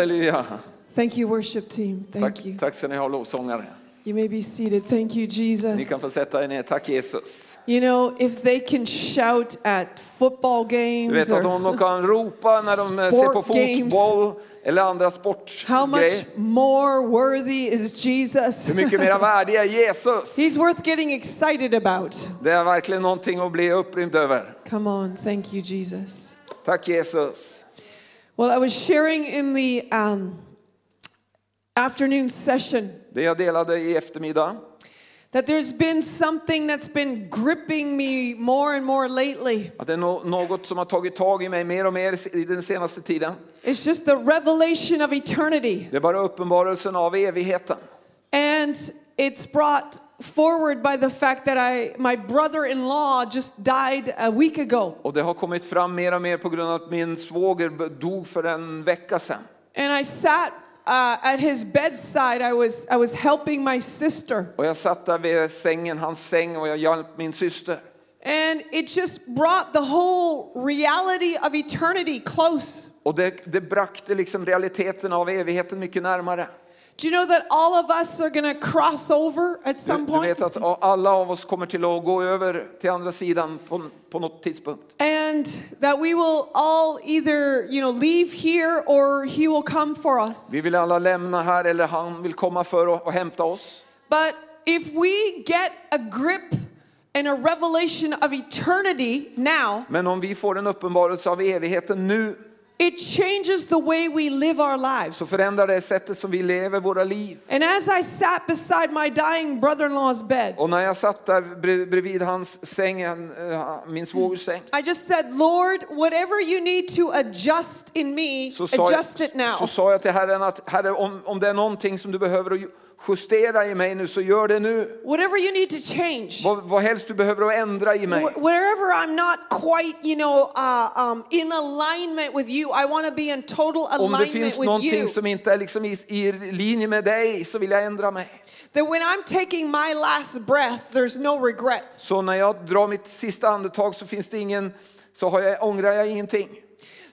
Halleluja. Thank you, worship team. Thank Tack, you. tack ska ni ha lovsångare. You may be seated. Thank you, Ni Jesus. kan få sätta er ner. Tack Jesus. You know, if they can shout at football Du games vet att de kan ropa när de eh, ser på games. fotboll eller andra how sportgrejer. much more worthy is Jesus? Hur mycket mera värdig är Jesus? He's worth getting excited about. Det är verkligen någonting att bli upprymd över. Come on. Thank you, Jesus. Tack Jesus. Well, I was sharing in the um, afternoon session Det jag delade i eftermiddag, that there's been something that's been gripping me more and more lately. att det är no- något som har tagit tag i mig mer och mer i den senaste tiden. It's just the revelation of eternity. Det är bara uppenbarelsen av evigheten. And it's brought forward by the fact that I, my brother-in-law just died a week ago. Och det har kommit fram mer och mer på grund av att min svåger dog för en vecka sedan. And I sat uh, at his bedside. I was, I was helping my sister. Och jag satt där vid sängen, hans säng och jag hjälpte min syster. And it just brought the whole reality of eternity close. Och det, det brakte liksom realiteten av evigheten mycket närmare. Do you know that all of us are going to cross over at Du, some du point? vet att alla av oss kommer till att gå över till andra sidan på, på något tidspunkt. And that we will all either, you know, leave here or he will come for us. Vi vill alla lämna här eller han vill komma för och hämta oss. But if we get a grip and a revelation of eternity now, Men om vi får en uppenbarelse av evigheten nu it changes the way we live our lives. så förändrar det sättet som vi lever våra liv. And as I sat beside my dying brother in law's bed, Och när jag satt där bre- bredvid hans säng, eh, min svågers säng, I just said, Lord, whatever you need to adjust in me, adjust it jag, now. så sa jag till Herren att Herre, om, om det är någonting som du behöver justera i mig nu så gör det nu. Whatever you need to change. Vad, vad helst du behöver att ändra i mig. Wh- Wherever I'm not quite, you know, uh, um, in alignment with you, I want to be in total Om det alignment finns with någonting you. som inte är liksom i, i linje med dig så vill jag ändra mig. That when I'm taking my last breath, there's no regrets. Så när jag drar mitt sista andetag så finns det ingen, så har jag, ångrar jag ingenting.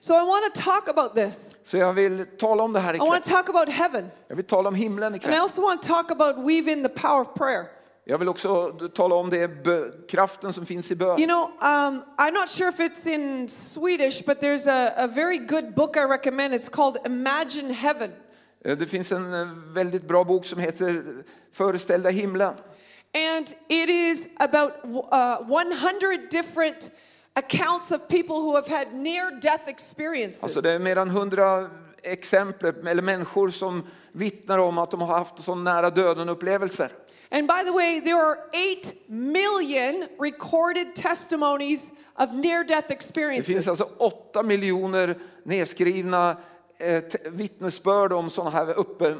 So I want to talk about this. Så jag vill tala om det här I want to talk about heaven. Jag vill tala om himlen And I also want to talk about weaving the power of prayer. Jag vill också tala om det kraften som finns i bön. You know, um, I'm not sure if it's in Swedish, but there's a, a very good book I recommend. It's called Imagine Heaven. Eh, Det finns en eh, väldigt bra bok som heter Föreställda himlen. And it is about uh, 100 different accounts of people who have had near death experiences. Alltså det är mer än hundra exempel, eller människor som vittnar om att de har haft så nära döden upplevelser. And by the way, there are 8 million recorded testimonies of near death Det experiences. finns alltså åtta miljoner nedskrivna eh, vittnesbörd om sådana här uppe,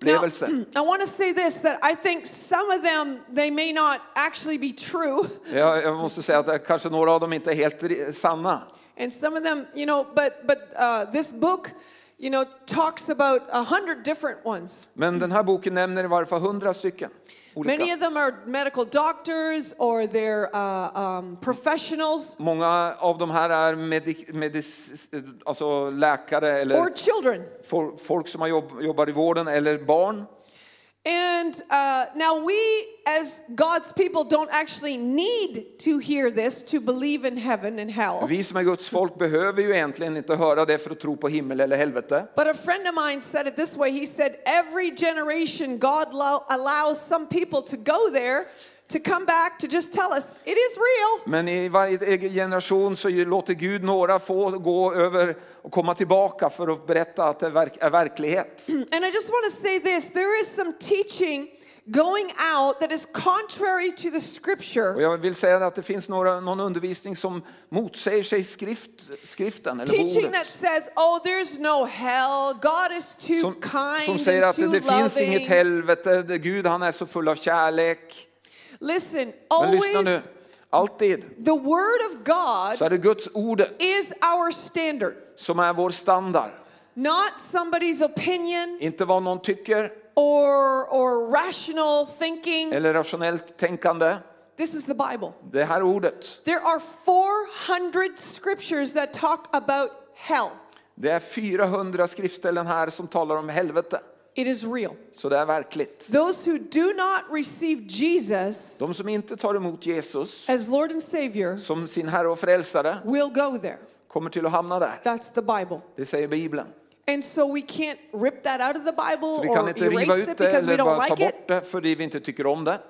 Now. I want to say this that I think some of them they may not actually be true, Jag, jag måste säga att kanske några av dem inte är helt sanna. and some of them, you know, but but uh, this book, you know, talks about a hundred different ones. Men den här boken nämner i varje fall hundra stycken. Many Olika. of them are medical doctors or they're uh, um, professionals Många av de här är medik, medis, alltså läkare or eller children. fol- folk som har jobb, jobbar i vården eller barn. And uh, now we, as God's people, don't actually need to hear this to believe in heaven and hell. Vi som är Guds folk behöver ju egentligen inte höra det för att tro på himmel eller helvete. But a friend of mine said it this way. He said, Every generation, God allows some people to go there to come back to just tell us it is real. Men i varje generation så låter Gud några få gå över och komma tillbaka för att berätta att det är verk- är verklighet. And I just want to say this there is some teaching going out that is contrary to the Och scripture. jag vill säga att det finns några, någon undervisning som motsäger sig skrift, skriften eller Teaching that ordet. says, oh, there's no hell. God is too Som, kind som säger and att too det finns inget helvete, det- Gud han är så full av kärlek. Listen, always alltid the word of God så är det Guds ordet is our standard, som är vår standard. not somebody's opinion Inte vad någon tycker or, or rational thinking. eller rationellt tänkande. This is the Bible. Det här ordet. There are 400 scriptures that talk about hell. Det är 400 skriftställen här som talar om helvete. It is real. Så det är verkligt. Those who do not receive Jesus De som inte tar emot Jesus as Lord and Savior som sin Herre och Frälsare will go there. kommer till att hamna där. That's the Bible. Det säger Bibeln. And so we can't rip that out of the Bible Så vi kan or inte riva erase ut it det because we eller don't bara ta like it. bort det för vi inte tycker om det.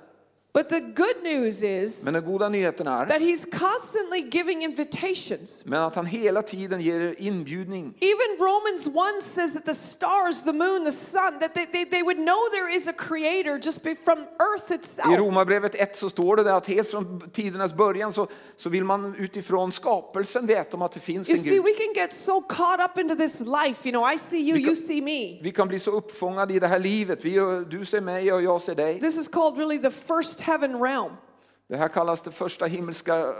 But the good news is Men den goda nyheten är that He's constantly giving invitations. men att han hela tiden ger inbjudning. Even Romans 1 says that the stars, the moon, the sun, that they, they, they would know there is a creator just be from earth I itself. Romarbrevet 1 så står det där att helt från tidernas början så, så vill man utifrån skapelsen veta om att det finns You en see, Gud. we can get so caught up into this life. You know, I see you, you see me. Vi kan bli så uppfångade i det här livet. Vi, du ser mig och jag ser dig. This is called really the first heaven realm. Det här kallas det första himmelska But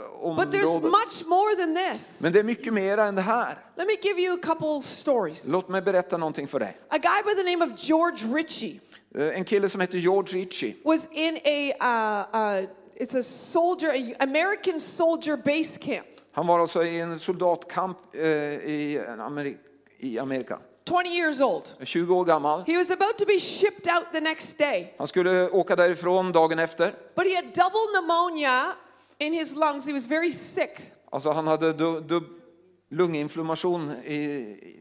there's området. much more than this. Men det är mycket mer än det här. Let me give you a couple stories. Låt mig berätta någonting för dig. A guy by the name of George Ritchie Eh, En kille som heter George Ritchie. was in a, uh, uh, it's a soldier, a American soldier base camp. Han var alltså i en soldatkamp Amerika, i Amerika. 20 years old. 20 år gammal. He was about to be shipped out the next day, Han skulle åka därifrån dagen efter. but he had double pneumonia in his lungs. He was very sick. Alltså han hade du, du, lunginflammation i,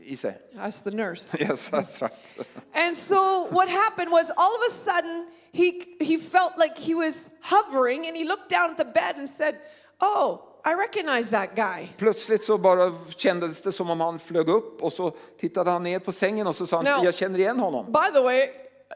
i sig. That's the nurse. Yes, that's right. And so what happened was all of a sudden he he felt like he was hovering and he looked down at the bed and said, "Oh, I recognize that guy." Plötsligt så bara kändes det som om han flög upp och så tittade han ner på sängen och så sa han, No. jag känner igen honom. By the way,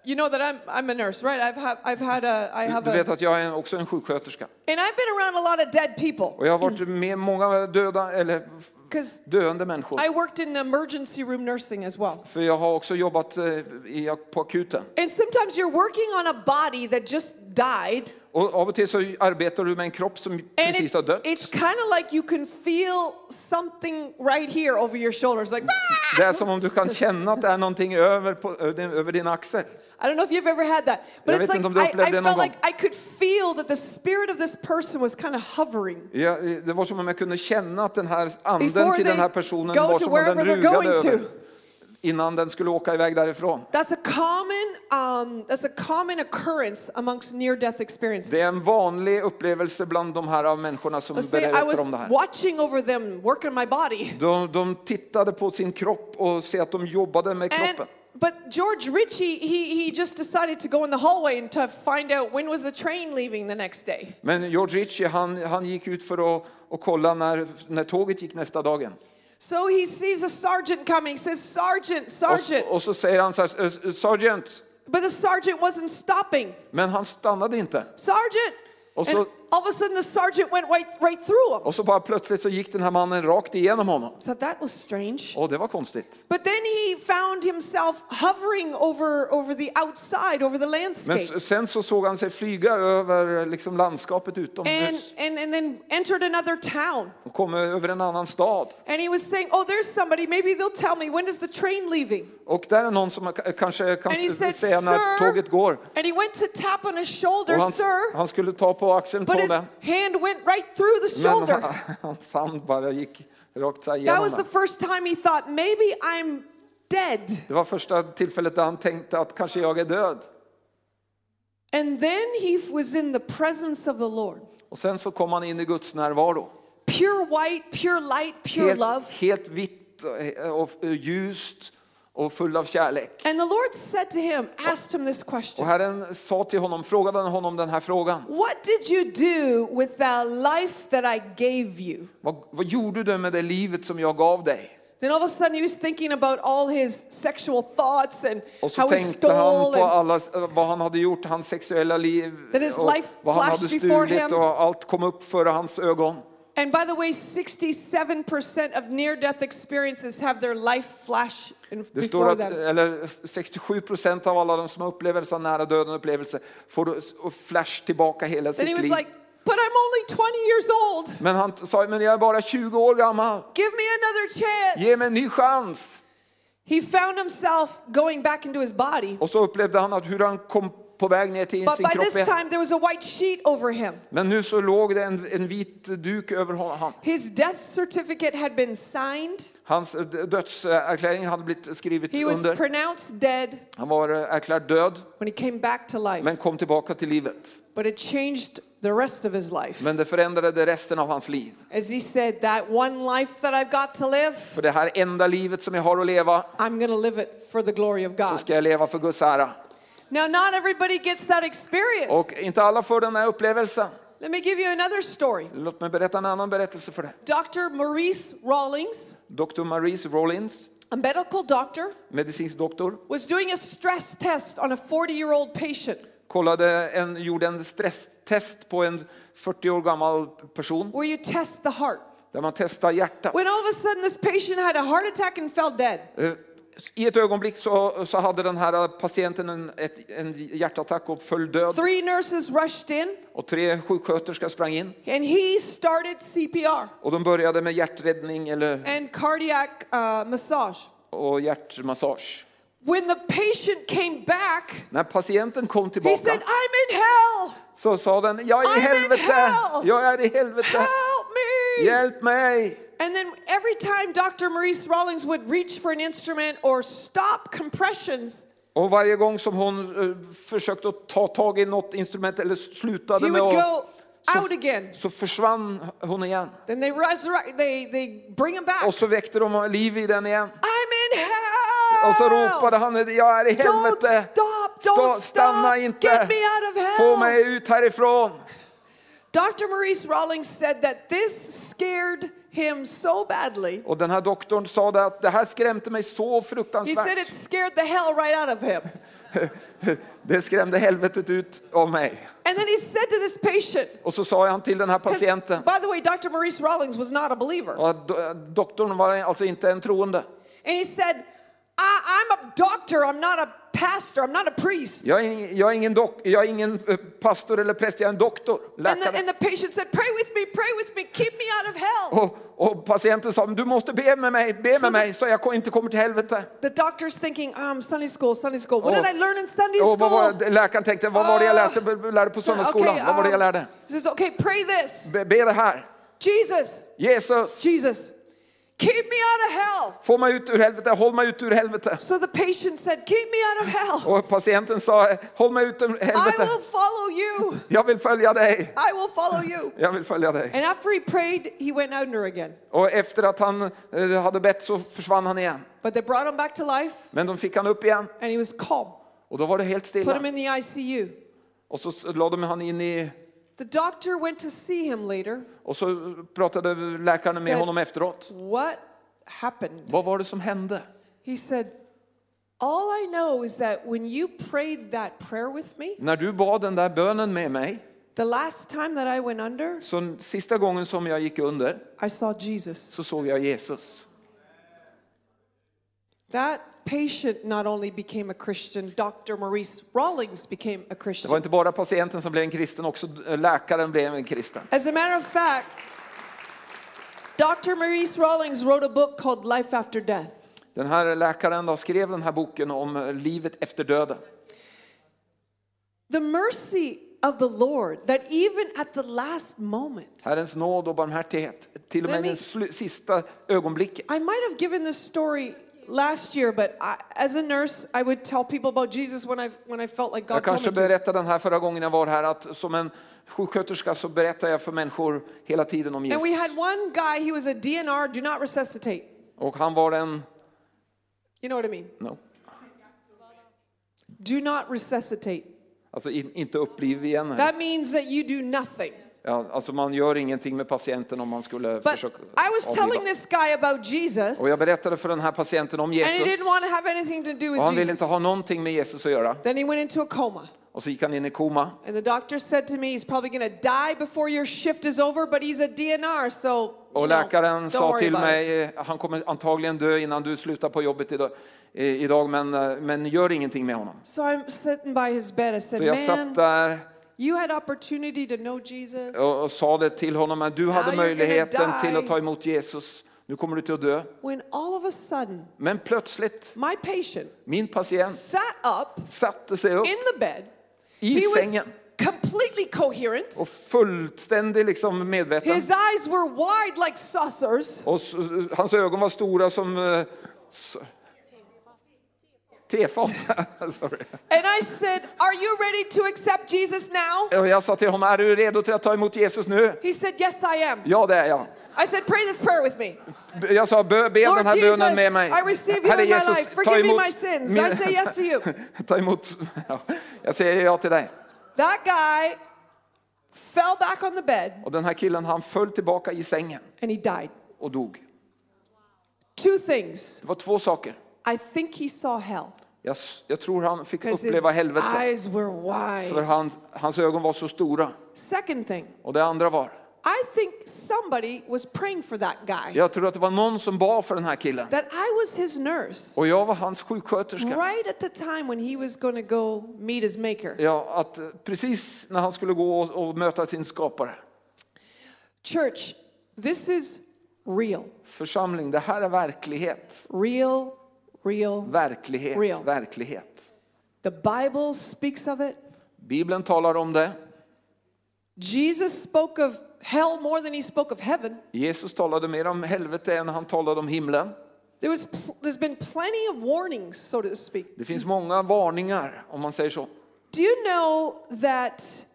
you know that I'm I'm a nurse, right? I've had I've had a I have Du vet a att jag är också en sjuksköterska. and I've been around a lot of dead people Och jag har varit med många döda, eller because döende människor. I worked in emergency room nursing as well. För jag har också jobbat eh, i, på akuten. And sometimes you're working on a body that just died Och av och till så arbetar du med en kropp som precis har dött. it's kind of like you can feel something right here over your shoulders, like. Det är som om du kan känna att det är någonting över, på, över din axel. I don't know if you've ever had that, but Jag it's like I, I felt like I could feel that the spirit of this person was kind of hovering Ja, det var som om jag kunde känna att den här anden before till den här personen var som om den rugade över to. Innan den skulle åka iväg därifrån. That's a common, um, that's a common occurrence amongst near-death experiences. Det är en vanlig upplevelse bland de här av människorna som Let's berättar om det här. watching over them, working my body, De, de tittade på sin kropp och ser att de jobbade med and kroppen. but George Ritchie, he he just decided to go in the hallway and to find out when was the train leaving the next day. Men George Ritchie han, han gick ut för att och kolla när, när tåget gick nästa dagen. So he sees a sergeant coming. He says, "Sergeant, sergeant!" och så säger han så här, "Eh, Sergeant, But the sergeant wasn't stopping. men han stannade inte. Sergeant! Och And så- all of a sudden the sergeant went right, right through him. Och så bara plötsligt så gick den här mannen rakt igenom honom. Thought that was strange. Och det var konstigt. But then he found himself hovering over, over the outside, over the Men landscape. s- sen så såg han sig flyga över liksom landskapet And, utomhus and, and then entered another town. och kom över en annan stad. And he was saying, Oh, there's somebody. Maybe they'll tell me when is the train leaving? Och där är någon som kanske kan And said, säga när tåget går. And he went to tap on his shoulder, Och han, Sir. han skulle ta på axeln på his hand went right through the Men shoulder. han- hans hand bara gick rakt så That was the first time he thought, maybe I'm dead. Det var första tillfället där han tänkte att kanske jag är död. And then he was in the presence of the Lord. Och sen så kom han in i Guds närvaro. Pure white, pure light, pure Helt, love. helt vitt och ljust och full av kärlek. And the Lord said to him, asked him this question. Och Herren sa till honom, frågade honom den här frågan. What did you do with the life that I gave you? Vad, vad gjorde du med det livet som jag gav dig? Then all of a sudden he was thinking about all his sexual thoughts and Och så how he tänkte han stole på and alla, vad han hade gjort, hans sexuella liv That his och life vad han hade flashed before stulit him. och allt kom upp för hans ögon. And by the way, 67% of near death experiences have their life flash Det står att eller 67 procent av alla de som upplever så nära döden upplevelse får flash tillbaka hela sitt liv. like, But I'm only 20 years old. Men han sa, men jag är bara 20 år gammal. Give me another chance. Ge mig en ny chans. He found himself going back into his body. Och så upplevde han att hur han kom på väg ner till But sin by kropp this time, there was a white sheet over him. Men nu så låg det en, en vit duk över honom. His death certificate had been signed. Hans eh, dödserkläring hade blivit skrivet He was under. pronounced dead Han var eh, erklärt död, when he came back to life. men kom tillbaka till livet. But it changed the rest of his life. Men det förändrade resten av hans liv. As he said, that one life that I've got to live, För det här enda livet som jag har att leva, I'm going to live it for the glory of så God. ska jag leva för Guds ära. Now, not everybody gets that experience. Och inte alla får den här upplevelsen. Let me give you another story. Låt mig berätta en annan berättelse för dig. Dr. Maurice Rawlings, Dr. Maurice Rawlings. a medical doctor, medicinsk doktor, was doing a stress test on a 40 year old patient kollade en, gjorde en stresstest på en 40 år gammal person where you test the heart. där man testar hjärtat. When all of a sudden this patient had a heart attack and fell dead. Eh, I ett ögonblick så, så hade den här patienten en, ett, en hjärtattack och föll död. Three nurses rushed in Och tre sjuksköterskor sprang in and he started CPR och de började med hjärträddning eller, and cardiac uh, massage. och hjärtmassage. When the patient came back, När patienten kom he said, tillbaka I'm in hell! så sa den, jag är i I'm helvete, hell. jag är i helvete, Help me! hjälp mig. And then every time Dr. Maurice Rawlings would reach for an instrument or stop compressions, Och varje gång som hon eh, försökte att ta tag i något instrument eller slutade he med would att, go så, out again. så försvann hon igen. Then they resurrect, they, they bring him back. Och så väckte de liv i den igen. I'm in hell! Och så ropade han, jag är i Don't helvete. stop, don't stanna stop, inte. get me out of hell. Få mig ut härifrån. Dr. Maurice Rawlings said that this scared him so badly. Och den här doktorn sa det att det här skrämde mig så He said it scared the hell right out of him. Det skrämde helvetet ut av mig. And then he said to this patient, Och så sa han till den här patienten, by the way, Dr. Maurice Rawlings was not a believer. och do- doktorn var alltså inte en troende. And he said, I, I'm a doctor, I'm not a pastor, I'm not a priest. Jag är, jag är, ingen, dok, jag är ingen eh, pastor eller präst, jag är en doktor, And the, and the patient said, Pray with me, pray with me, keep me out of hell. Och, och patienten sa, du måste be med mig, be Så med det- mig så jag inte kommer till helvete. The doctor's thinking, um, Sunday school, Sunday school. What Och- did I learn in Sunday Och vad school? var, läkaren tänkte, vad var det jag Ah. läste, lärde på So, söndagsskolan? okay, Vad var det jag um, lärde? He says, okay, pray this. Be, be det här. Jesus, Jesus, Jesus, keep me out of hell. få mig ut ur helvete, håll mig ut ur helvete. So the patient said, keep me out of hell. Och patienten sa, håll mig ut ur I helvete. will follow you. Jag vill följa dig. I will follow you. Jag vill följa dig. And after he prayed, he went under again. Och efter att han eh, hade bett så försvann han igen. But they brought him back to life Men de fick han upp igen and he was calm. och då var det helt Put him in the ICU. Och så s- de han in i, The doctor went to see him later. och så pratade läkaren med honom efteråt. What happened? Vad var det som hände? He said, All I know is that when you prayed that prayer with me, När du bad den där bönen med mig, the last time that I went under, så sista gången som jag gick under I saw Jesus. så såg jag Jesus. That patient not only became a Christian, Dr. Maurice Rawlings became a Det var inte bara patienten som blev en kristen, också läkaren blev en kristen. As a matter of fact, Dr. Maurice Rawlings wrote a book called Life After Death. Den här läkaren då skrev den här boken om livet efter döden. The mercy of the Lord, that even at the last moment, Herrens nåd och barmhärtighet, till och med i det slu- sista ögonblicket. I might have given this story last year, but I, as a nurse, I would tell people about Jesus when I, when I felt like Jag God told kanske me to. berättade den här förra gången jag var här, att som en sjuksköterska så berättar jag för människor hela tiden om And we had one guy, he was a DNR, do not resuscitate. Och han var en, You know what I mean? no, Do not resuscitate. alltså in, inte uppliv igen. That means that you do nothing. Ja, alltså man gör ingenting med patienten om man skulle But försöka I was telling avliva. this guy about Jesus, Och jag berättade för den här patienten om and he Jesus. didn't want to have anything to do Och with han ville Jesus. inte ha någonting med Jesus att göra. Then he went into a coma. Och så gick han in i koma. And the doctor said to me, he's probably going to die before your shift is over, but he's a DNR, so Och know, läkaren don't sa till mig, eh, han kommer antagligen dö innan du slutar på jobbet idag, eh, idag men, eh, men gör ingenting med honom. So I'm sitting by his bed. I said, Så jag satt där you had opportunity to know Jesus. och, och sa det till honom, att du hade möjligheten till att ta emot Jesus. Nu kommer du till att dö. When all of a sudden, Men plötsligt, my patient min patient sat up satte sig upp in the bed I he was sängen. completely coherent. Och fullständig liksom medveten. His eyes were wide like saucers. Och hans ögon var stora som eh, tefat. Sorry. And I said, Are you ready to accept Jesus now? Och jag sa till honom, är du redo till att ta emot Jesus nu? He said, Yes, I am. Ja, det är jag. I said, Pray this prayer with me. Jag sa, be, be Lord den här Jesus, bönen med mig. I receive you in my life. Forgive me my sins. min- I say yes to you. ta emot, ja, jag säger ja till dig. That guy fell back on the bed Och den här killen han föll tillbaka i sängen and he died. och dog. Two things. Det var två saker. I think he saw hell Jag, jag tror han fick uppleva helvetet. För han, hans ögon var så stora. Second thing, Och det andra var, I think somebody was praying for that guy. jag tror att det var någon som bad för den här killen. That I was his nurse Och jag var hans sjuksköterska. right at the time when he was going to go meet his maker. Ja, att eh, precis när han skulle gå och, och möta sin skapare. Church, this is real. Församling, det här är verklighet. Real, real. Verklighet, Real. verklighet. The Bible speaks of it. Bibeln talar om det. Jesus spoke of hell more than he spoke of heaven. Jesus talade mer om helvete än han talade om himlen. There was there's been plenty of warnings, so to speak. Det finns många varningar, om man säger så. Do you know that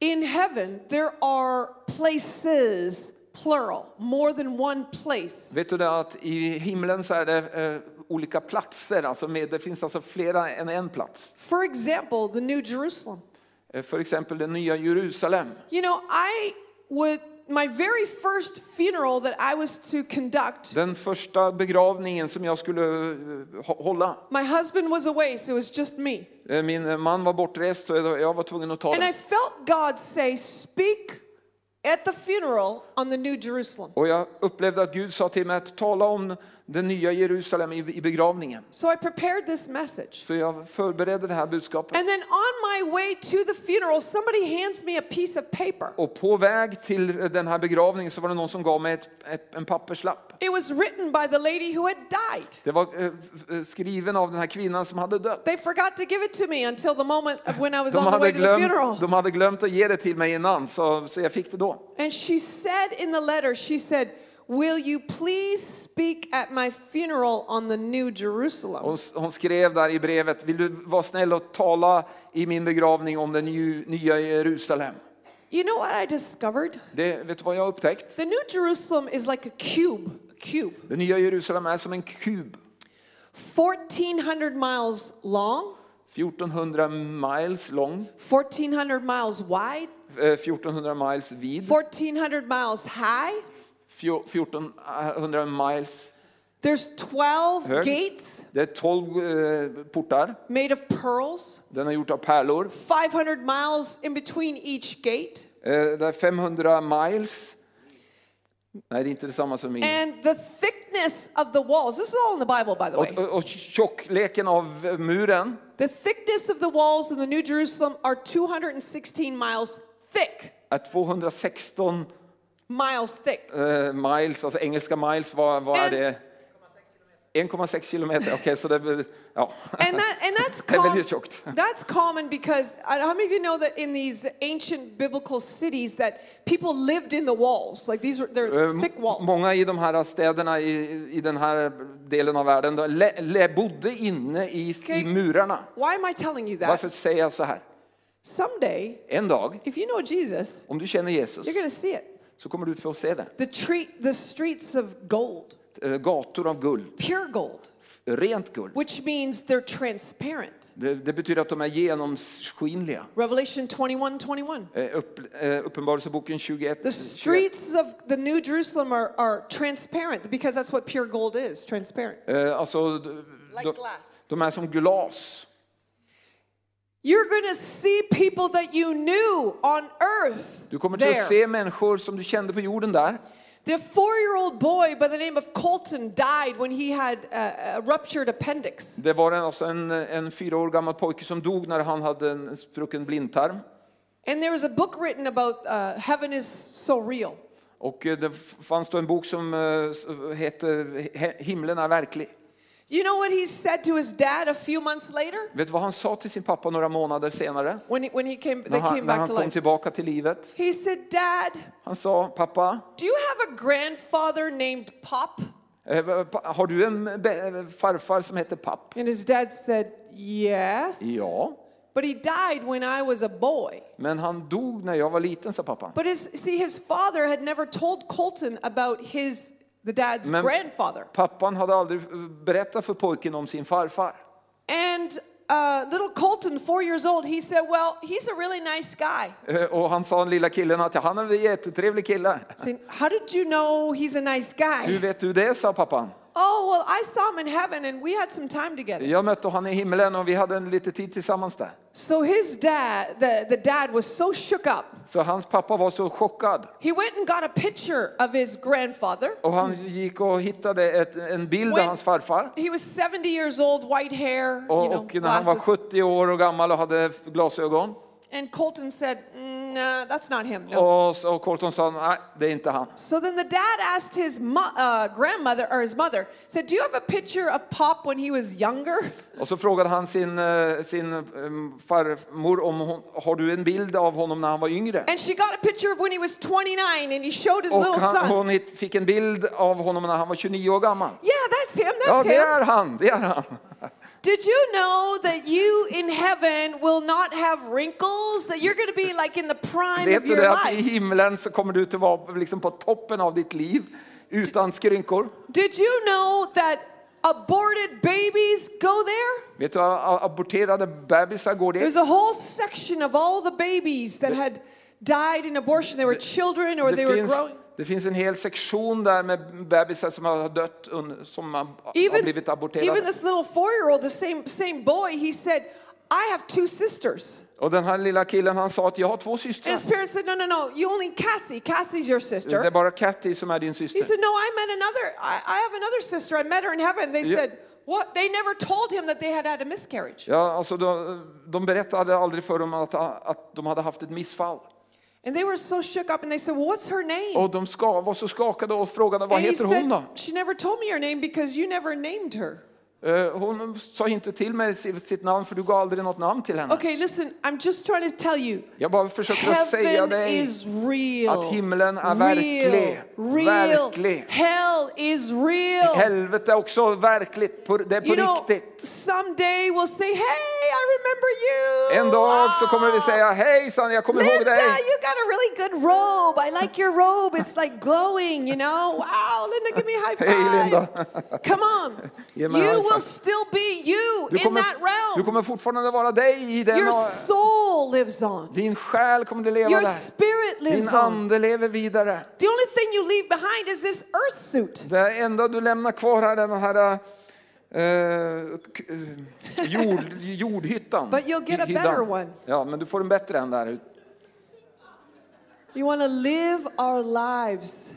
in heaven there are places, plural, more than one place? Vet du det att i himlen så är det eh, olika platser, alltså med, det finns alltså flera än en plats. For example, the New Jerusalem. Eh, För exempel det nya Jerusalem. You know, I would, my very first funeral that I was to conduct, Den första begravningen som jag skulle eh, hå- hålla. my husband was away, so it was just me. Eh, Min man var bortrest så jag var tvungen att ta And I felt God say, Speak at the funeral on the New Jerusalem. Och jag upplevde att Gud sa till mig att tala om det nya Jerusalem i, i begravningen. So I prepared this message. Så jag förberedde det här budskapet. And then on my way to the funeral, somebody hands me a piece of paper. Och på väg till den här begravningen så var det någon som gav mig ett, ett, en papperslapp. It was written by the lady who had died. Det var eh, eh, skriven av den här kvinnan som hade dött. They forgot to give it to me until the moment when I was on the way hade, to the funeral. glömt, de hade glömt att ge det till mig innan, så, så jag fick det då. And she said in the letter, she said, Will you please speak at my funeral on the New Jerusalem? Hon, hon skrev där i brevet, vill du vara snäll och tala i min begravning om det ny, nya Jerusalem? You know what I discovered? Det, vet du vad jag har upptäckt? The New Jerusalem is like a cube, a cube, Det nya Jerusalem är som en kub. 1400 miles long, 1400 miles lång, 1400 miles wide, eh, 1400 miles vid, 1400 miles high. Fjor- 1400 miles. There's 12 Hög. gates Det är 12 eh, portar. made of pearls, Den är gjort av pärlor. 500 miles in between each gate. Eh, det är 500 miles. Nej, det är inte detsamma som min. And the thickness of the walls, this is all in the Bible, by the way. och, och tjockleken av eh, muren, The thickness of the walls in the New Jerusalem are 216 miles thick. är 216 Miles thick. eh, miles, alltså engelska miles, vad, vad är En- det? 1,6 kilometer, så det blir, ja. And that and that's Det är com- that's common because uh, how many of you know that in these ancient biblical cities that people lived in the walls like these were they're thick walls. Många i de här städerna i, i den här delen av världen de le, le, bodde inne i, Okay. i murarna. Why am I telling you that? Varför säger jag så här? Someday, En dag, if you know Jesus, om du känner Jesus, you're going to see it. Så kommer du få se det. The tree, the streets of gold, Eh, Gator av guld, pure gold, rent guld. which means they're transparent. Det, det betyder att de är genomskinliga. Revelation 21, 21. Eh, Upp, eh, Uppenbarelseboken 21. The 21. streets of the New Jerusalem are, are transparent because that's what pure gold is, transparent. Eh, Alltså, Like de, glass. de är som glas. You're going to see people that you knew on earth Du kommer till att there. se människor som du kände på jorden där. The four-year-old boy by the name of Colton died when he had a, a ruptured appendix. Det var en, alltså en, en fyra år gammal pojke som dog när han hade en sprucken blindtarm. And there was a book written about uh, heaven is so real. Och eh, det fanns då en bok som s- hette He- Himlen är verklig. You know what he said to his dad a few months later Vet du vad han sa till sin pappa några månader senare? when he, when he came, they När han, came när back han to kom life? tillbaka till livet. He said, Dad, Han sa, pappa, do you have a grandfather named Pop? eh, pa- har du en be- farfar som heter Papp? And his dad said, Yes. Ja, But he died when I was a boy. men han dog när jag var liten, sa pappa. But his, see, his father had never told Colton about his, the dad's Men- grandfather. Pappan hade aldrig berättat för pojken om sin farfar. And uh, little Colton, four years old, he said, Well, he's a really nice guy. Eh, Och han sa den lilla killen att han är en jättetrevlig kille. How did you know he's a nice Hur guy? vet du det, sa pappan. Oh, well, I saw him in heaven and we had some time together. Jag mötte honom i himlen och vi hade en lite tid tillsammans där. So his dad, the, the dad was so shook up. Så hans pappa var så chockad. He went and got a picture of his grandfather. Och han gick och hittade ett, en bild av hans farfar. he was 70 years old, white hair, you Och, know, och när han var glasses. 70 år och gammal och hade glasögon. And Colton said, "Mm, nah, that's not him. No. Och, så- och Colton sa, nej det är inte han. So then the dad asked his uh, grandmother or his mother, said, "Do you have a picture of Pop when he was younger?" Och så frågade han sin, eh, sin em, farmor om hon, har du en bild av honom när han var yngre? And she got a picture of when he was 29, and he showed his Och little han, son. hon fick en bild av honom när han var 29 år gammal. Yeah, that's him. Ja, That's det him. är han, det är han. Did you know that you in heaven will not have wrinkles? That you're going to be like in the prime Vet of du your det att i himlen så kommer du att vara liksom på toppen av ditt liv utan skrynkor? Did you know that aborted babies go there? Vet du aborterade bebisar går There's a whole section of all the babies that had died in abortion. They were children or they were growing. Det finns en hel sektion där med bebisar som har dött, som har har Even, blivit even aborterade. this little four-year-old, the same, same boy, he said, I have two sisters. Och den här lilla killen han sa att jag har två And systrar. his parents said, no, no, no, you only Cassie. Cassie's your Det är sister. bara Cathy som är din He syster. said, no, I met another, I, I have another sister. I met her in heaven. They Yeah. said, what? They never told him that they had had a miscarriage. Ja, alltså de, de berättade aldrig för dem att, att de hade haft ett missfall. And they were so shook up and they said, well, what's her name? Och de ska, var så skakade och frågade vad and he heter hon då? said, she never told me your name because you never named her. Eh, Hon sa inte till mig sitt namn för du gav aldrig något namn till henne. Okay, listen, I'm just trying to tell you. Jag bara försöker att säga dig is real. att himlen är real, verklig. real. Verklig. Hell is real. Helvetet är också verkligt, det är på you know, riktigt. Someday we'll say, hey, I remember you. En dag så kommer vi Ah, säga hejsan, jag kommer ihåg Linda, dig. you got a really good robe. I like your robe. It's like glowing, you know. Wow, Linda, give me a high five. Hej, Linda. Come on. You will still be you Du in kommer, that realm. du kommer fortfarande vara dig i den. Your soul lives on. Din själ kommer att leva Your där. spirit lives Din on. ande lever vidare. The only thing you leave behind is this earth suit. Det enda du lämnar kvar här är den här eh, jord, jordhyttan. But you'll get a better one. Ja, men du får en bättre än där. You want to live our lives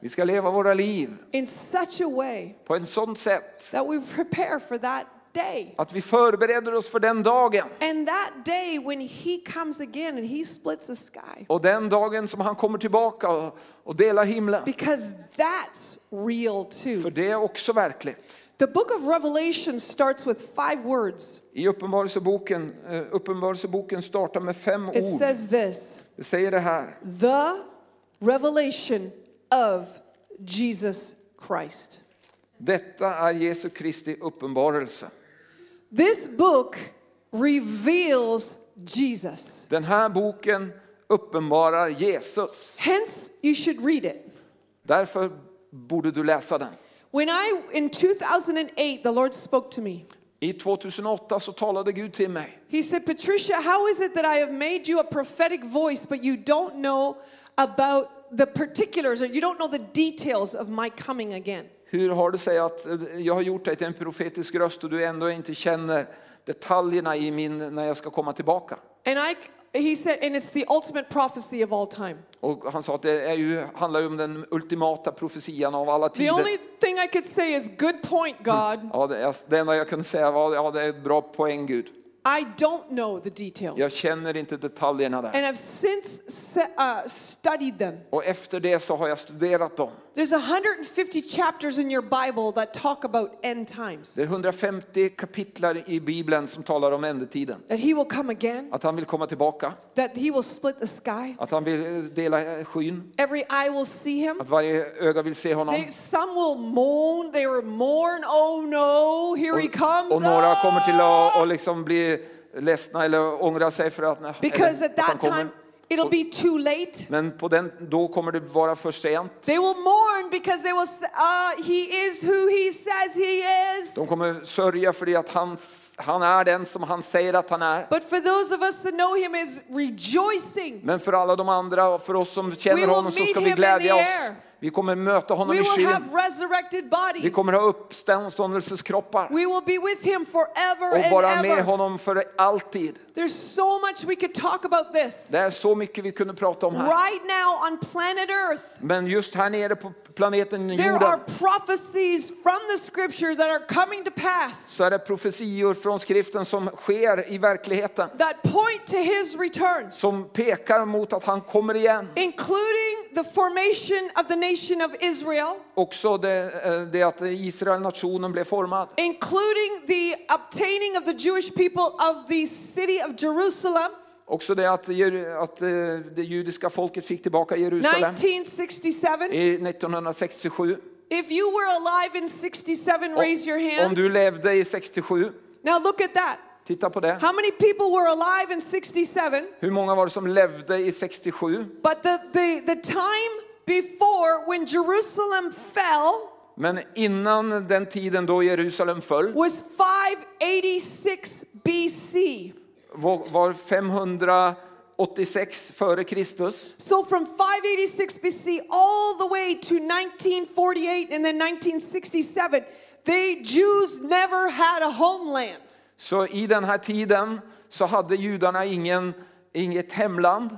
Vi ska leva våra liv in such a way på ett sådant sätt that we prepare for that day. att vi förbereder oss för den dagen. And that day when he comes again and he splits the sky. Och den dagen som han kommer tillbaka och, och delar himlen. Because that's real För too. det är också verkligt. The book of Revelation starts with five words. I Uppenbarelseboken, eh, Uppenbarelseboken startar med fem It ord. says this Det säger det här. the revelation of Jesus Christ. Detta är Jesu Kristi uppenbarelse. This book reveals Jesus. Den här boken uppenbarar Jesus. Hence, you should read it. Därför borde du läsa den. When I, in 2008, the Lord spoke to me. I 2008 så talade Gud till mig. He said, Patricia, how is it that I have made you a prophetic voice, but you don't know about the particulars or you don't know the details of my coming again? Hur har det sig att eh, jag har gjort dig till en profetisk röst och du ändå inte känner detaljerna i min när jag ska komma tillbaka? And I, he said, and it's the ultimate prophecy of all time. Och han sa att det är ju, handlar ju om den ultimata profetian av alla The tider. only thing I could say is, good point, God. Ja, det, enda jag kunde säga var ja, det är ett bra poäng Gud. I don't know the details. Jag känner inte detaljerna där. And I've since uh, studied them. Och efter det så har jag studerat dem. There's 150 chapters in your Bible that talk about end times. Det är 150 kapitlar i Bibeln som talar om ändetiden. That he will come again, Att han vill komma tillbaka, that he will split the sky, att han vill eh, dela eh, skyn, every eye will see him. att varje öga vill se honom. They, some will moan, they will mourn, oh no, here he comes. Och några kommer till att ah!" och liksom bli ledsna eller ångra sig för att, Because eller at that kommer. time it'll be too late. Men på den, då kommer det vara för sent. They will mourn because they will uh, he is who he says he is. De kommer sörja för det att han, han är den som han säger att han är. But for those of us that know him is rejoicing. Men för alla de andra och för oss som känner honom så ska vi glädja oss. air. Vi kommer möta honom We i skyn. Vi kommer ha uppståndelseskroppar We will be with him forever och vara and med honom för alltid. There's so much we could talk about this. Det är så mycket vi kunde prata om här. Right now on planet Earth, Men just här nere på planeten there are jorden prophecies from the scripture that are coming to pass så är det profetior från skriften som sker i verkligheten. that point to his return, Som pekar mot att han kommer igen. including the formation of the nation of Israel, Också det, eh, det att Israel, nationen, blev formad. including the obtaining of the Jewish people of the city of Jerusalem, Också det att, att eh, det judiska folket fick tillbaka Jerusalem 1967. i 1967. If you were alive in 67, raise your hand. Om du levde i 67, Now look at that. Titta på det. How many people were alive in 67? Hur många var det som levde i 67? But the, the, the time before when Jerusalem fell Men innan den tiden då Jerusalem föll was 586 BC. var var 586 före Kristus. So from 586 BC all the way to 1948 and then 1967, the Jews never had a homeland. Så i den här tiden så hade judarna ingen, inget hemland.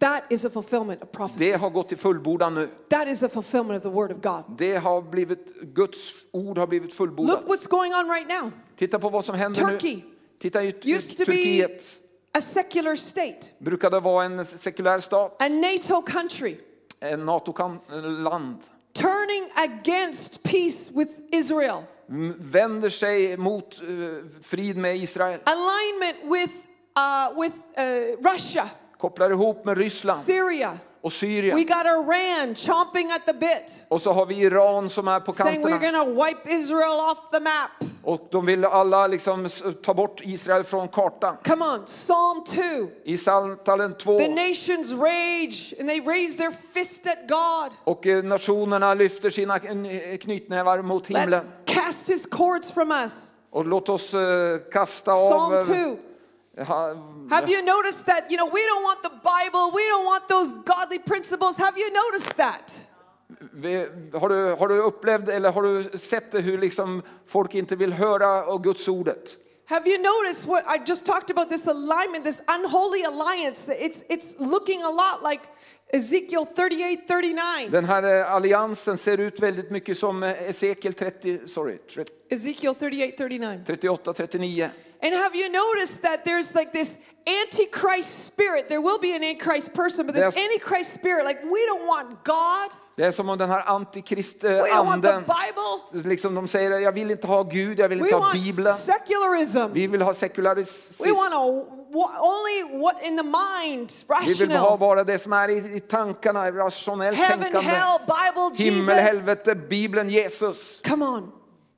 That is a fulfillment of prophecy. Det har gått till fullbordan nu. That is a fulfillment of the word of God. Det har blivit, Guds ord har blivit fullbordat. Look what's going on right now. Titta på vad som händer Turkey nu. Titta i used to be Turkiet. a secular state, Brukade vara en sekulär stat, a NATO country, en NATO-land. turning against peace with Israel, Vänder sig mot eh, frid med Israel. alignment with, uh, with uh, Russia, Kopplar ihop med Ryssland Syria. och We Syrien. got Iran chomping at the bit, Och så har vi Iran som är på saying we're kanterna. to wipe Israel off the map. Och de vill alla liksom ta bort Israel från kartan. Come on, Psalm 2. I Psaltaren 2. The nations rage and they raise their fist at God. Och eh, nationerna lyfter sina kn- knytnävar mot Let's himlen. Cast his cords from us. Och låt oss eh, kasta Psalm av... 2. eh, Have you noticed that? You know, we don't want the Bible, we don't want those godly principles. Have you noticed that? Har du, har du upplevt eller har du sett det hur liksom folk inte vill höra av Guds ordet? Have you noticed what I just talked about this alignment, this unholy alliance? It's it's looking a lot like Ezekiel 38 39. Den här eh, alliansen ser ut väldigt mycket som eh, Esekiel 30, sorry, 30, Ezekiel 38 39. 38, 39. And have you noticed that there's like this antichrist spirit? There will be an antichrist person, but this antichrist spirit, like we don't want God, Det är som om den här antikrist eh, we don't want the anden, Bible, liksom de säger jag vill inte ha Gud, jag vill we inte ha want Bibeln. secularism. Vi vill ha sekularism. We want to only what in the mind, rational. Vi vill ha bara det som är i, i tankarna, rationellt Heaven, tänkande. hell, Bible, Himmel, Jesus. helvete, Bibeln, Jesus. Come on.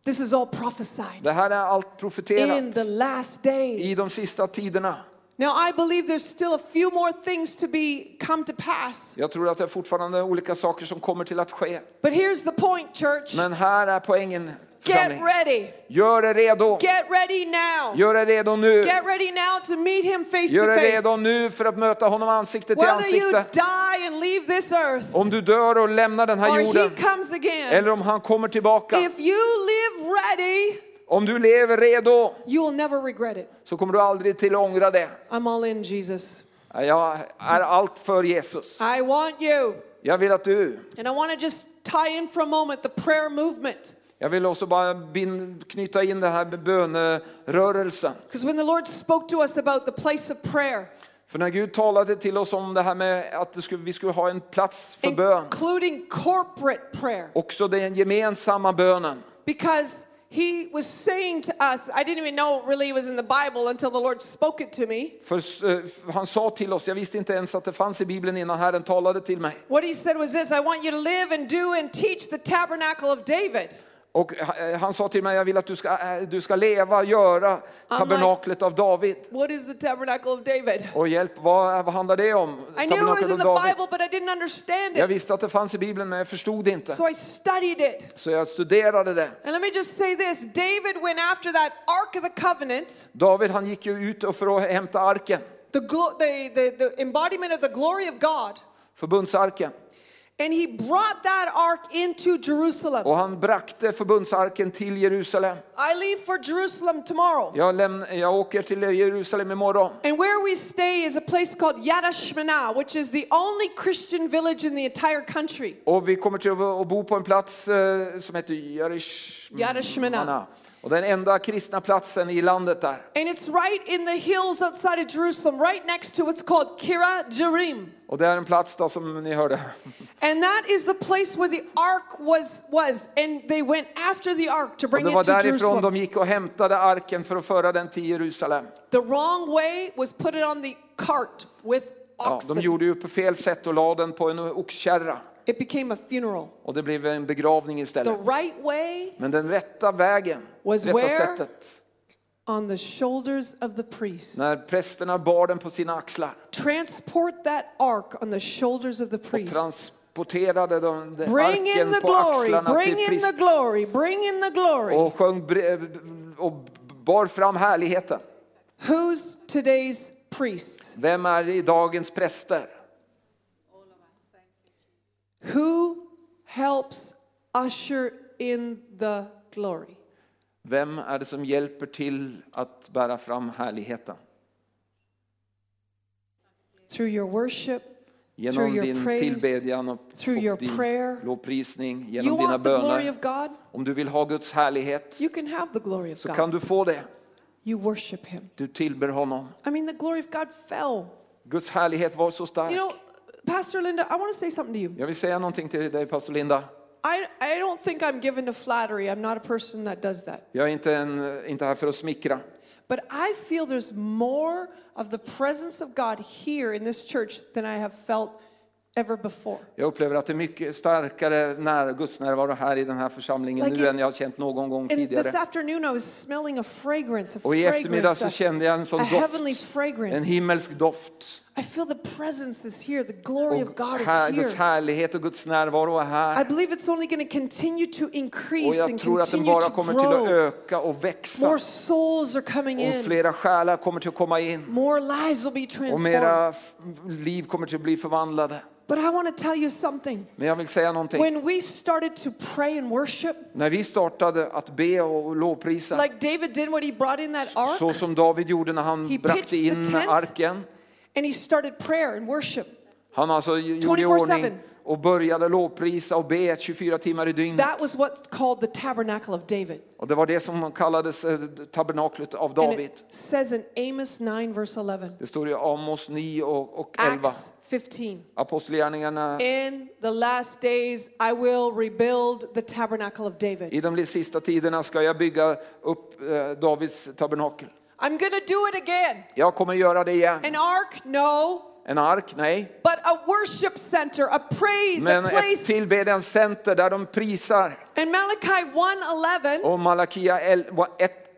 This is all prophesied Det här är allt in the last i days. de sista tiderna. Now I believe there's still a few more things to be come to pass. Jag tror att det är fortfarande olika saker som kommer till att ske. But here's the point, church. Men här är poängen. Get ready. Gör er redo. Get ready now. Gör er redo nu. Get ready now to meet him face Gör to er redo face. nu för att möta honom ansikte till Whether you ansikte. die and leave this earth Om du dör och lämnar den här jorden. Eller om han kommer tillbaka. if you live ready, Om du lever redo you will never regret it. så kommer du aldrig till att ångra det. I'm all in, Jesus. Jag är allt för Jesus. I want you. Jag vill att du, And I want to just tie in for a moment the prayer movement. Jag vill också bara bin, knyta in det här bönerörelsen. Because when the Lord spoke to us about the place of prayer, För när Gud talade till oss om det här med att skulle, vi skulle ha en plats för bön, including corporate prayer, också den gemensamma bönen. because He was saying to us, I didn't even know really it was in the Bible until the Lord spoke it to me. För eh, han sa till oss, jag visste inte ens att det fanns i Bibeln innan Herren talade till mig. What He said was this I want you to live and do and teach the tabernacle of David. Och eh, han sa till mig, jag vill att du ska, eh, du ska leva, göra tabernaklet av David. What is the tabernacle of David? Och hjälp, vad, vad handlar det om? I knew it was in the. Bible, but I didn't understand Jag it. visste att det fanns i Bibeln men jag förstod det inte. So I studied it. Så jag studerade det. And let me just say this David went after that Ark of the Covenant, David han gick ju ut för att hämta arken, the, the, the, the embodiment of the glory of God, förbundsarken. And he brought that ark into Jerusalem. Och han brakte förbundsarken till Jerusalem. I leave for Jerusalem tomorrow. Jag, lämn, jag åker till Jerusalem imorgon. And where we stay is a place called Yad Shemana, which is the only Christian village in the entire country. Och vi kommer till att bo på en plats eh, som heter Yad Shemana. Och den enda kristna platsen i landet där. And it's right in the hills outside of Jerusalem, right next to what's called Kira Jerim. Och det är en plats då som ni hörde. And that is the place where the ark was, was. And they went after the ark to bring det it var to därifrån Jerusalem. de gick och hämtade arken för att föra den till Jerusalem. The wrong way was put it on the cart with Ja, de oxen. gjorde ju på fel sätt och la den på en oxkärra. It became a funeral. Och det blev en begravning The istället. right way Men den rätta vägen, Was rätta where? sättet, on the shoulders of the priest. när prästerna bar den på sina axlar Transport that ark on the shoulders of the och priest. transporterade de, de Bring in arken the på glory, axlarna bring till in the glory, bring in the glory. och sjöng och bar fram härligheten. Who's today's priest? Vem är i dagens präster? Who helps usher in the glory? Vem är det som hjälper till att bära fram härligheten? Through your worship, Genom Through your din praise, tillbedjan och, through your och din prayer. lovprisning, you genom dina want the glory böner. of God? Om du vill ha Guds härlighet You can have the glory of så God. kan du få det. You worship Him. Du tillber honom. I mean, the glory of God fell. Guds härlighet var så stark. You know, Pastor Linda, I want to say something to you. Jag vill säga någonting till dig, pastor Linda. I, I don't think I'm given to flattery. I'm not a person that does that. Jag är inte, en, inte här för att smickra. But I feel there's more of the presence of God here in this church than I have felt ever before. Jag upplever att det är mycket starkare när, Guds närvaro här i den här församlingen Like nu it- än jag har känt någon gång And this tidigare. afternoon I was smelling a fragrance, a Och i eftermiddag så kände jag en sån doft, en himmelsk doft. I feel the presence is here. The glory of Och God is Guds here. härlighet och Guds närvaro är I här. believe it's only going to continue to Och increase jag and tror att den bara to kommer till att öka och växa. More souls are coming Och in. flera själar kommer till att komma in. More lives will be Och transformed. mera f- liv kommer till att bli förvandlade. But I want to tell you something. Men jag vill säga någonting. When we started to pray and worship, När vi startade att be och lovprisa, like David did when he brought in that ark, så som David gjorde när han the in tent. arken. And he started prayer and worship, Han alltså gjorde i 24/7. ordning och började lovprisa och be 24 timmar i dygnet. that was what's called the tabernacle of David. Och det var det som kallades eh, tabernaklet av And David. it says in Amos 9, verse 11, Det står i Amos 9 och, och 11. Acts 15. Apostlagärningarna. In the last days, I will rebuild the tabernacle of David. I de sista tiderna ska jag bygga upp eh, Davids tabernakel. I'm to do it again. Jag kommer göra det igen. An ark? No. En ark? Nej. But a worship center, a praise, Men a ett place. tillbedjanscenter där de prisar. And Malachi 1:11 Och Malakia 1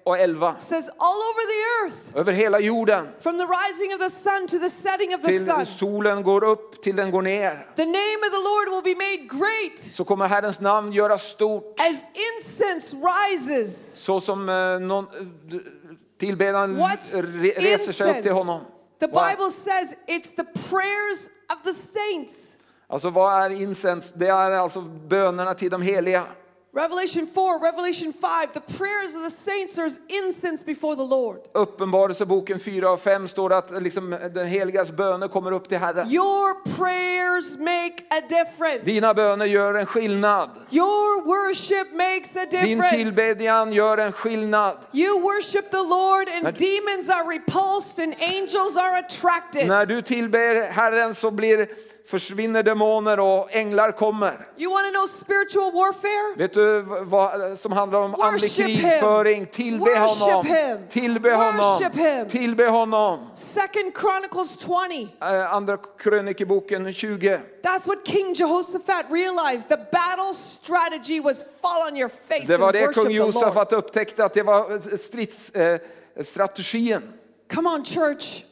och 11. says all over the earth, Över hela jorden. from the rising of the sun to the setting of the Till sun, solen går upp, till den går ner. the name of the Lord will be made great Så kommer Herrens namn göras stort. as incense rises. Så som eh, någon, eh, tillbedjan reser sig upp till honom. The Bible says it's the prayers of the saints. Alltså vad är incens? Det är alltså bönerna till de heliga. Revelation 4, Revelation 5, the prayers of the saints are as incense before the Lord. Uppenbarelseboken 4 och 5 står att liksom den heligas böner kommer upp till Herren. Your prayers make a difference. Dina böner gör en skillnad. Your worship makes a Din difference. tillbedjan gör en skillnad. You worship the Lord and När- demons are repulsed and angels are attracted. När du tillber Herren så blir, försvinner demoner och änglar kommer. You want to know spiritual warfare? Vet du vad som handlar om andlig krigföring? Tillbe honom. Tillbe honom. Tillbe honom. Second Chronicles 20. Eh, Andra krönikeboken 20. That's what King Jehoshaphat realized. The battle strategy was fall on your face Det var det kung. Josafat upptäckte att det var stridsstrategin. Come on, church.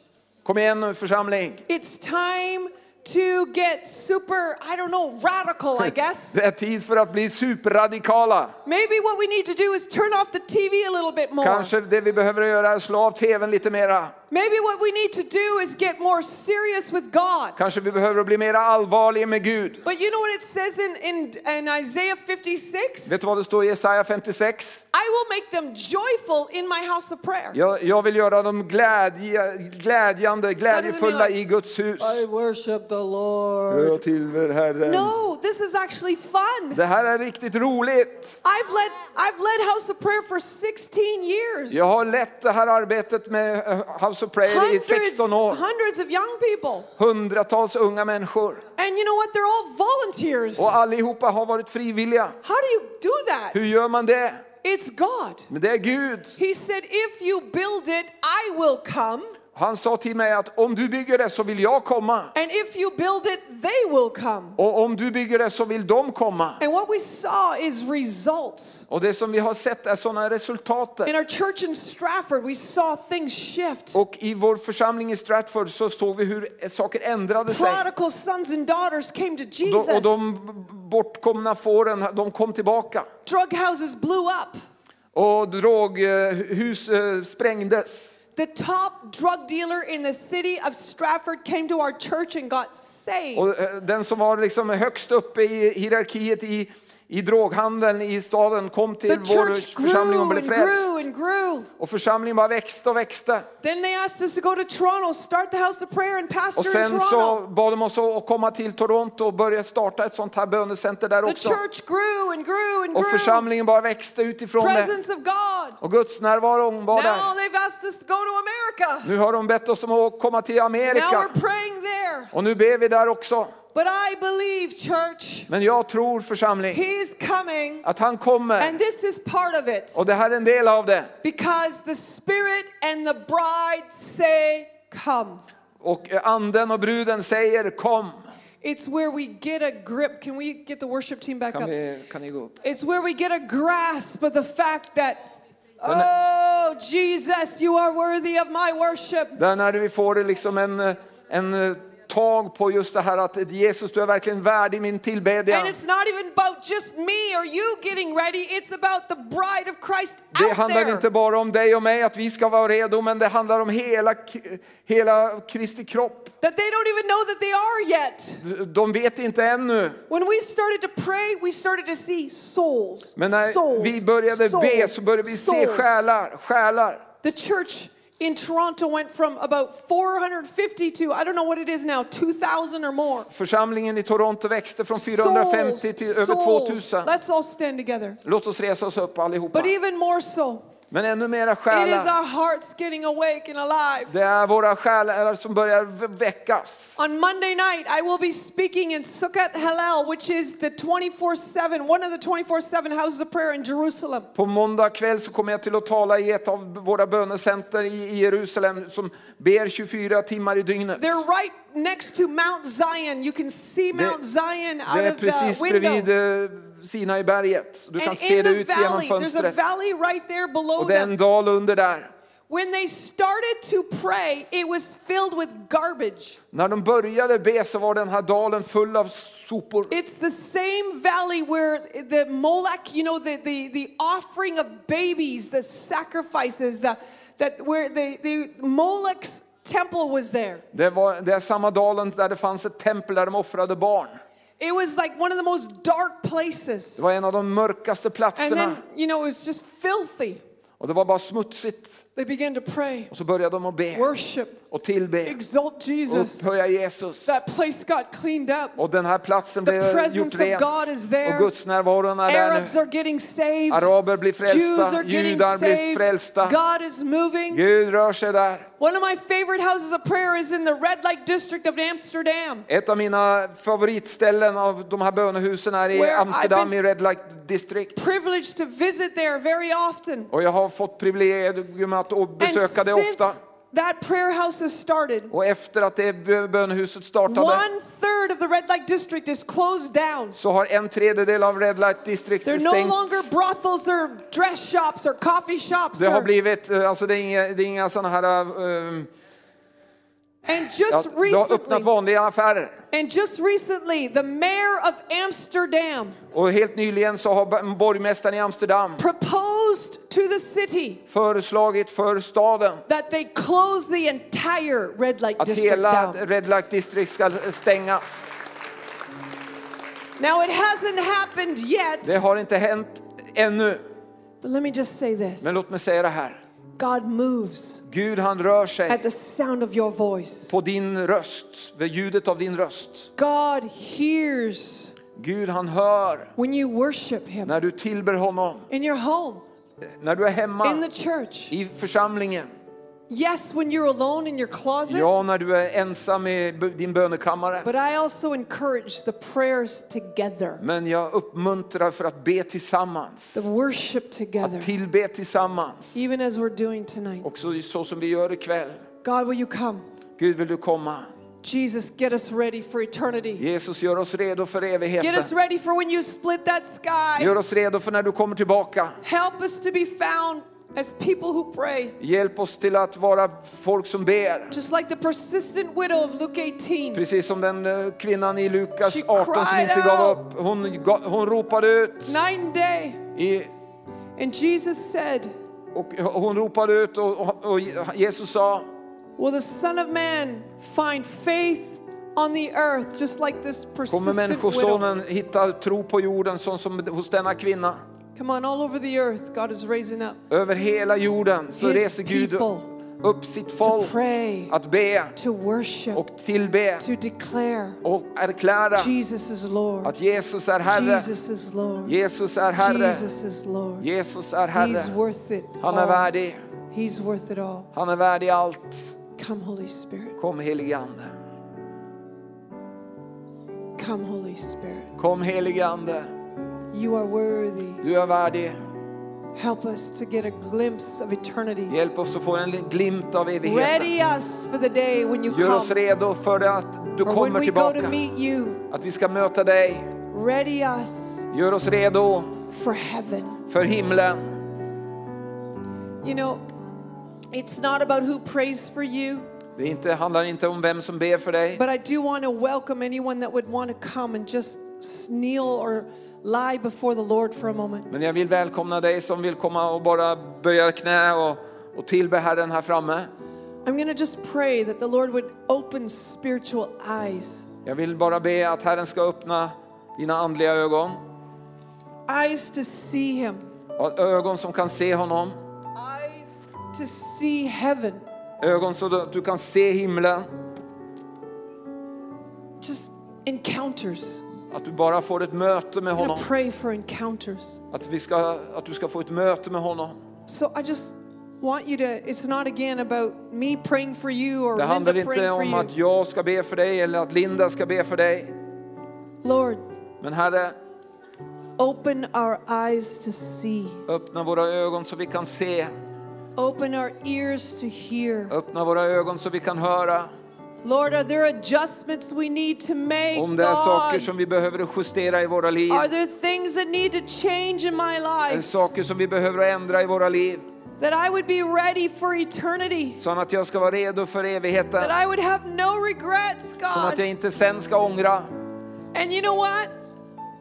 Kom igen församling. It's time to get super, I don't know, radical, I guess. Det är tid för att bli superradikala. Maybe what we need to do is turn off the TV a little bit more. Kanske det vi behöver göra är att slå av tvn lite mera. Maybe what we need to do is get more serious with God. Kanske vi behöver bli mera allvarliga med Gud. But you know what it says in, in, in Isaiah 56? Vet du vad det står i Jesaja 56? I will make them joyful in my house of prayer. Jag, jag vill göra dem glädje, glädjande, glädjefulla like, i Guds hus. worship the Lord. Jag tillber Herren. No, this is actually fun. Det här är riktigt roligt. I've led I've led House of Prayer for 16 years. Jag har lett det här arbetet med eh, House of Prayer i Hundreds, 16 år. hundreds of young people. Hundratals unga människor. And you know what? They're all volunteers. Och allihopa har varit frivilliga. How do you do that? Hur gör man det? It's God. Men det är Gud. He said, if you build it, I will come. Han sa till mig att om du bygger det så vill jag komma. And if you build it, they will come. Och om du bygger det så vill de komma. And what we saw is results. Och det som vi har sett är sådana resultat. In our church in Stratford, we saw things shift. Och i vår församling i Stratford så såg vi hur saker ändrade sig. Prodigal sons and daughters came to Då- Och Jesus. de bortkomna fåren, de kom tillbaka. Drug houses blew up. Och droghus sprängdes. The top drug dealer in the city of Stratford came to our church and got saved. Och eh, den som var liksom högst uppe i hierarkiet i, i droghandeln i staden kom The till vår församling och blev and grew frälst. and grew. Och församlingen bara växte och växte. Then they asked us to go to Toronto, start the house of prayer and Och pastor in sen så bad de oss att komma till Toronto och börja starta ett sånt här bönecenter där The också. church grew and grew and Och grew. församlingen bara växte utifrån det. Presence of God. Och Guds närvaron var Now där. they've asked us to go to America. Nu har de bett oss om att komma till Now Amerika. we're praying there. Och nu ber vi där också. But I believe, church, Men jag tror församling He's coming. att han kommer. And this is part of it. Och det här är en del av det. Because the Spirit and the bride say, Come. Och anden och bruden säger kom. It's where we get a grip. Can we get the worship team back Kan, up? vi, kan ni gå upp? It's where we get a grasp of the fact that, oh, Jesus, you are worthy of my worship. Där när vi får liksom en, en tag på just det här att Jesus du är verkligen värdig min tillbedjan. And it's not even about just me or you getting ready, it's about the bride of Christ Det out handlar there. inte bara om dig och mig att vi ska vara redo men det handlar om hela, hela Kristi kropp. That they don't even know that they are yet. De vet inte ännu. When we started to pray, we started to see souls. Men när souls, vi började souls, be så började vi se souls. själar, själar. The church in Toronto went from about 450 to, I don't know what it is now, 2,000 or more. Församlingen i Toronto växte från 450 till över souls. 2000. Let's all stand together. Låt oss resa oss upp allihopa. But even more so, Men ännu mera it is själar. our hearts getting awake and alive. Det är våra själar som börjar väckas. On Monday night, I will be speaking in Sukkot Hallel, which is the 24 7, one of the 24 7 houses of prayer in Jerusalem. På måndag kväll så kommer jag till att tala i ett av våra bönecenter i Jerusalem som ber 24 timmar i dygnet. They're right next to Mount Zion. You can see Mount Zion Det out är of the precis bredvid window. eh, Sinaiberget. Du kan And se det ut genom valley, fönstret. right Och det är en dal under där. When they started to pray, it was filled with garbage. När de började be så var den här dalen full av sopor. It's the same valley where the Molech, you know, the, the, the offering of babies, the sacrifices, the, that where the, the Molech's temple was there. Det, var, det är samma dalen där det fanns ett tempel där de offrade barn. It was like one of the most dark places. Det var en av de mörkaste And platserna. then, you know, it was just filthy. Och det var bara smutsigt. They began to pray, Och så började de att be worship, och tillbe exalt Jesus. upphöja Jesus. That place got cleaned up. Och den här platsen The blev presence gjort of rent. God is there. Och Guds närvaron är där Arabs nu. are getting saved. Araber blir Jews frälsta, are getting judar blir saved. frälsta. God is moving. Gud rör sig där. One of my favorite houses of prayer is in the red light district of Amsterdam. Ett av mina favoritställen av de här bönehusen är i Where Amsterdam i Red Light District. Privileged to visit there very often. Och jag har fått privilegium att å- And besöka det ofta. that prayer house has started, Och efter att det bö- bönehuset startade one third of the red light district is closed down. så har en tredjedel av Red Light District They're no stängt. longer brothels, they're dress shops or coffee shops. Det har blivit, eh, alltså det är inga, det är inga sådana här, eh, and ja, just det har öppnat recently, vanliga affärer. and just recently, the mayor of Amsterdam Och helt nyligen så har borgmästaren i Amsterdam proposed to the city föreslagit för staden that they close the entire red light att district hela down. Red Light District ska stängas. Now it hasn't happened yet, Det har inte hänt ännu. but let me just say this. Men låt mig säga det här. God moves Gud han rör sig at the sound of your voice. på din röst, vid ljudet av din röst. God hears Gud han hör when you worship him när du tillber honom, in your home, när du är in hemma, the church. i församlingen. Yes, when you're alone in your closet. Ja, när du är ensam i din bönekammare. But I also encourage the prayers together, Men jag uppmuntrar för att be tillsammans, the worship together, att tillbe tillsammans. even as we're doing tonight. Också så som vi gör ikväll. God, will you come? Gud vill du komma? Jesus, get us ready for eternity. Jesus gör oss redo för Get us evigheten. ready for when you split that sky. Gör oss redo för när du kommer tillbaka. Help us to be found as people who pray. Hjälp oss till att vara folk som ber. Just like the persistent widow of Luke 18. Precis som den eh, kvinnan i Lukas She 18 som inte gav upp. Hon, hon ropade ut. And day. I, And Jesus said, och hon ropade ut och, och, och Jesus sa, Will the Son of Man find faith on the earth just like this kommer persistent widow? Människosonen hitta tro på jorden sån som hos denna kvinna? Come on, all over the earth, God is raising up Över hela jorden så His reser Gud people upp sitt to folk pray, att be to worship, och tillbe to declare och erklära Jesus is Lord. att Jesus är Herre. Jesus is Lord. Jesus är Herre. Jesus is Lord. Jesus är He's Herre. worth it. Han är all. värdig. He's worth it all. Han är värdig allt. Come, Holy Spirit. Kom helige Ande. Come, Holy Spirit. Kom helige Ande. You are worthy. Du är värdig. Help us to get a glimpse of eternity. Hjälp oss att få en glimt av evigheten. Ready us for the day when you Gör oss redo för att du Or when kommer go to tillbaka. meet you. Att vi ska möta dig. Ready us Gör oss redo for heaven. för himlen. You know, it's not about who prays for you, Det inte, handlar inte om vem som ber för dig. but I do want to welcome anyone that would want to come and just kneel or lie before the Lord for a moment. Men jag vill välkomna dig som vill komma och bara böja knä och, och tillbe Herren här framme. I'm going to just pray that the Lord would open spiritual eyes, Jag vill bara be att Herren ska öppna dina andliga ögon. eyes to see Him, Ögon som kan se honom. eyes to see heaven. Ögon så att du kan se himlen. Just encounters. Att du bara får ett möte med honom. pray for encounters. Att, vi ska, att du ska få ett möte med honom. So I just want you to, it's not again about me praying for you or Det Linda handlar inte om att jag ska be för dig eller att Linda ska be för dig. Lord, Men Herre, open our eyes to see, öppna våra ögon så vi kan se. Open our ears to hear. Öppna våra ögon så vi kan höra. Lord, are there adjustments we need to make? Om det är saker som vi behöver justera i våra liv. Are there things that need to change in my life saker som vi behöver ändra i våra liv. that I would be ready for eternity? Så att jag ska vara redo för evigheten. That I would have no regrets, God. Så att jag inte sen ska ångra. And you know what?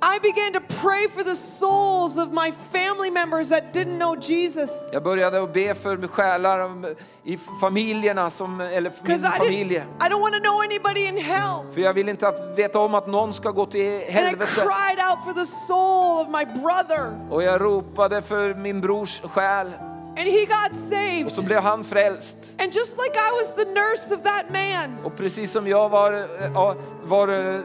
I began to pray for the souls of my family members that didn't know Jesus. Jag började att be för själar i familjerna, som, eller min Because I, don't want to know anybody in hell. För jag vill inte att veta om att någon ska gå till And I cried out for the soul of my brother. Och jag ropade för min brors själ. And he got Och så saved. blev han frälst. And just like I was the nurse of that man, Och precis som jag var, var eh,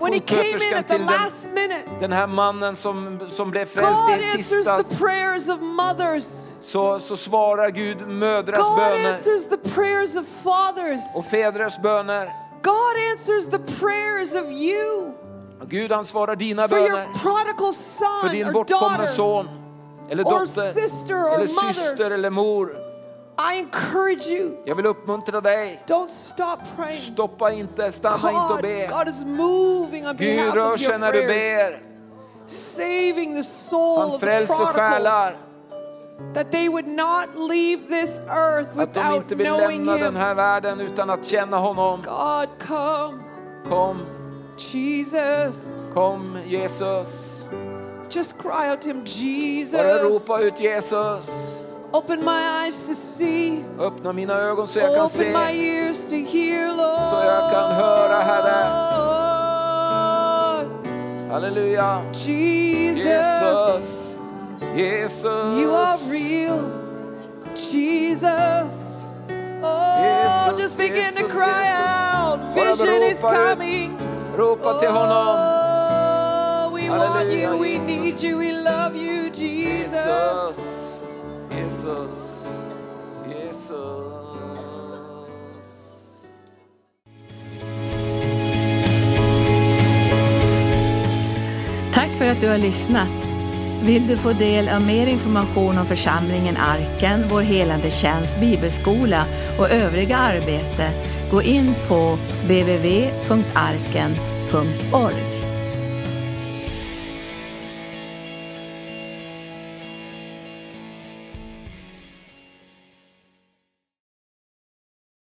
when he came in at the last minute, den här mannen som, som blev frälst God i answers sista, the prayers of mothers. så, så svarar Gud mödrars God böner answers the prayers of fathers. och fäders böner. God answers the prayers of you Och Gud han svarar dina for your böner prodigal för son din or bortkomne daughter. son eller or dotter sister or eller mother. syster eller mor. I encourage you, Jag vill uppmuntra dig. don't stop praying. Stoppa inte, stanna inte och God, be. God is moving on Gud behalf rör sig när du ber. saving the soul Han frälser själar. that they would not leave this earth Att de without inte vill knowing lämna den Him. här världen utan att känna honom. God, come, Kom, Jesus. kom Jesus. Just cry out to Him, Jesus. Bara ropa ut Jesus. Open my eyes to see. Öppna mina ögon så jag kan Open my ears to hear, Lord. Så jag kan höra, Herre. Halleluja. Jesus, Jesus. Jesus. you are real. Jesus. Oh, Jesus, just begin to cry Jesus. out. Vision is coming. Ropa till honom. Oh, We want you, we Jesus. need you, we love you, Jesus. Jesus. Jesus. Jesus. Tack för att du har lyssnat. Vill du få del av mer information om församlingen Arken, vår helande tjänst, bibelskola och övriga arbete, gå in på www.arken.org.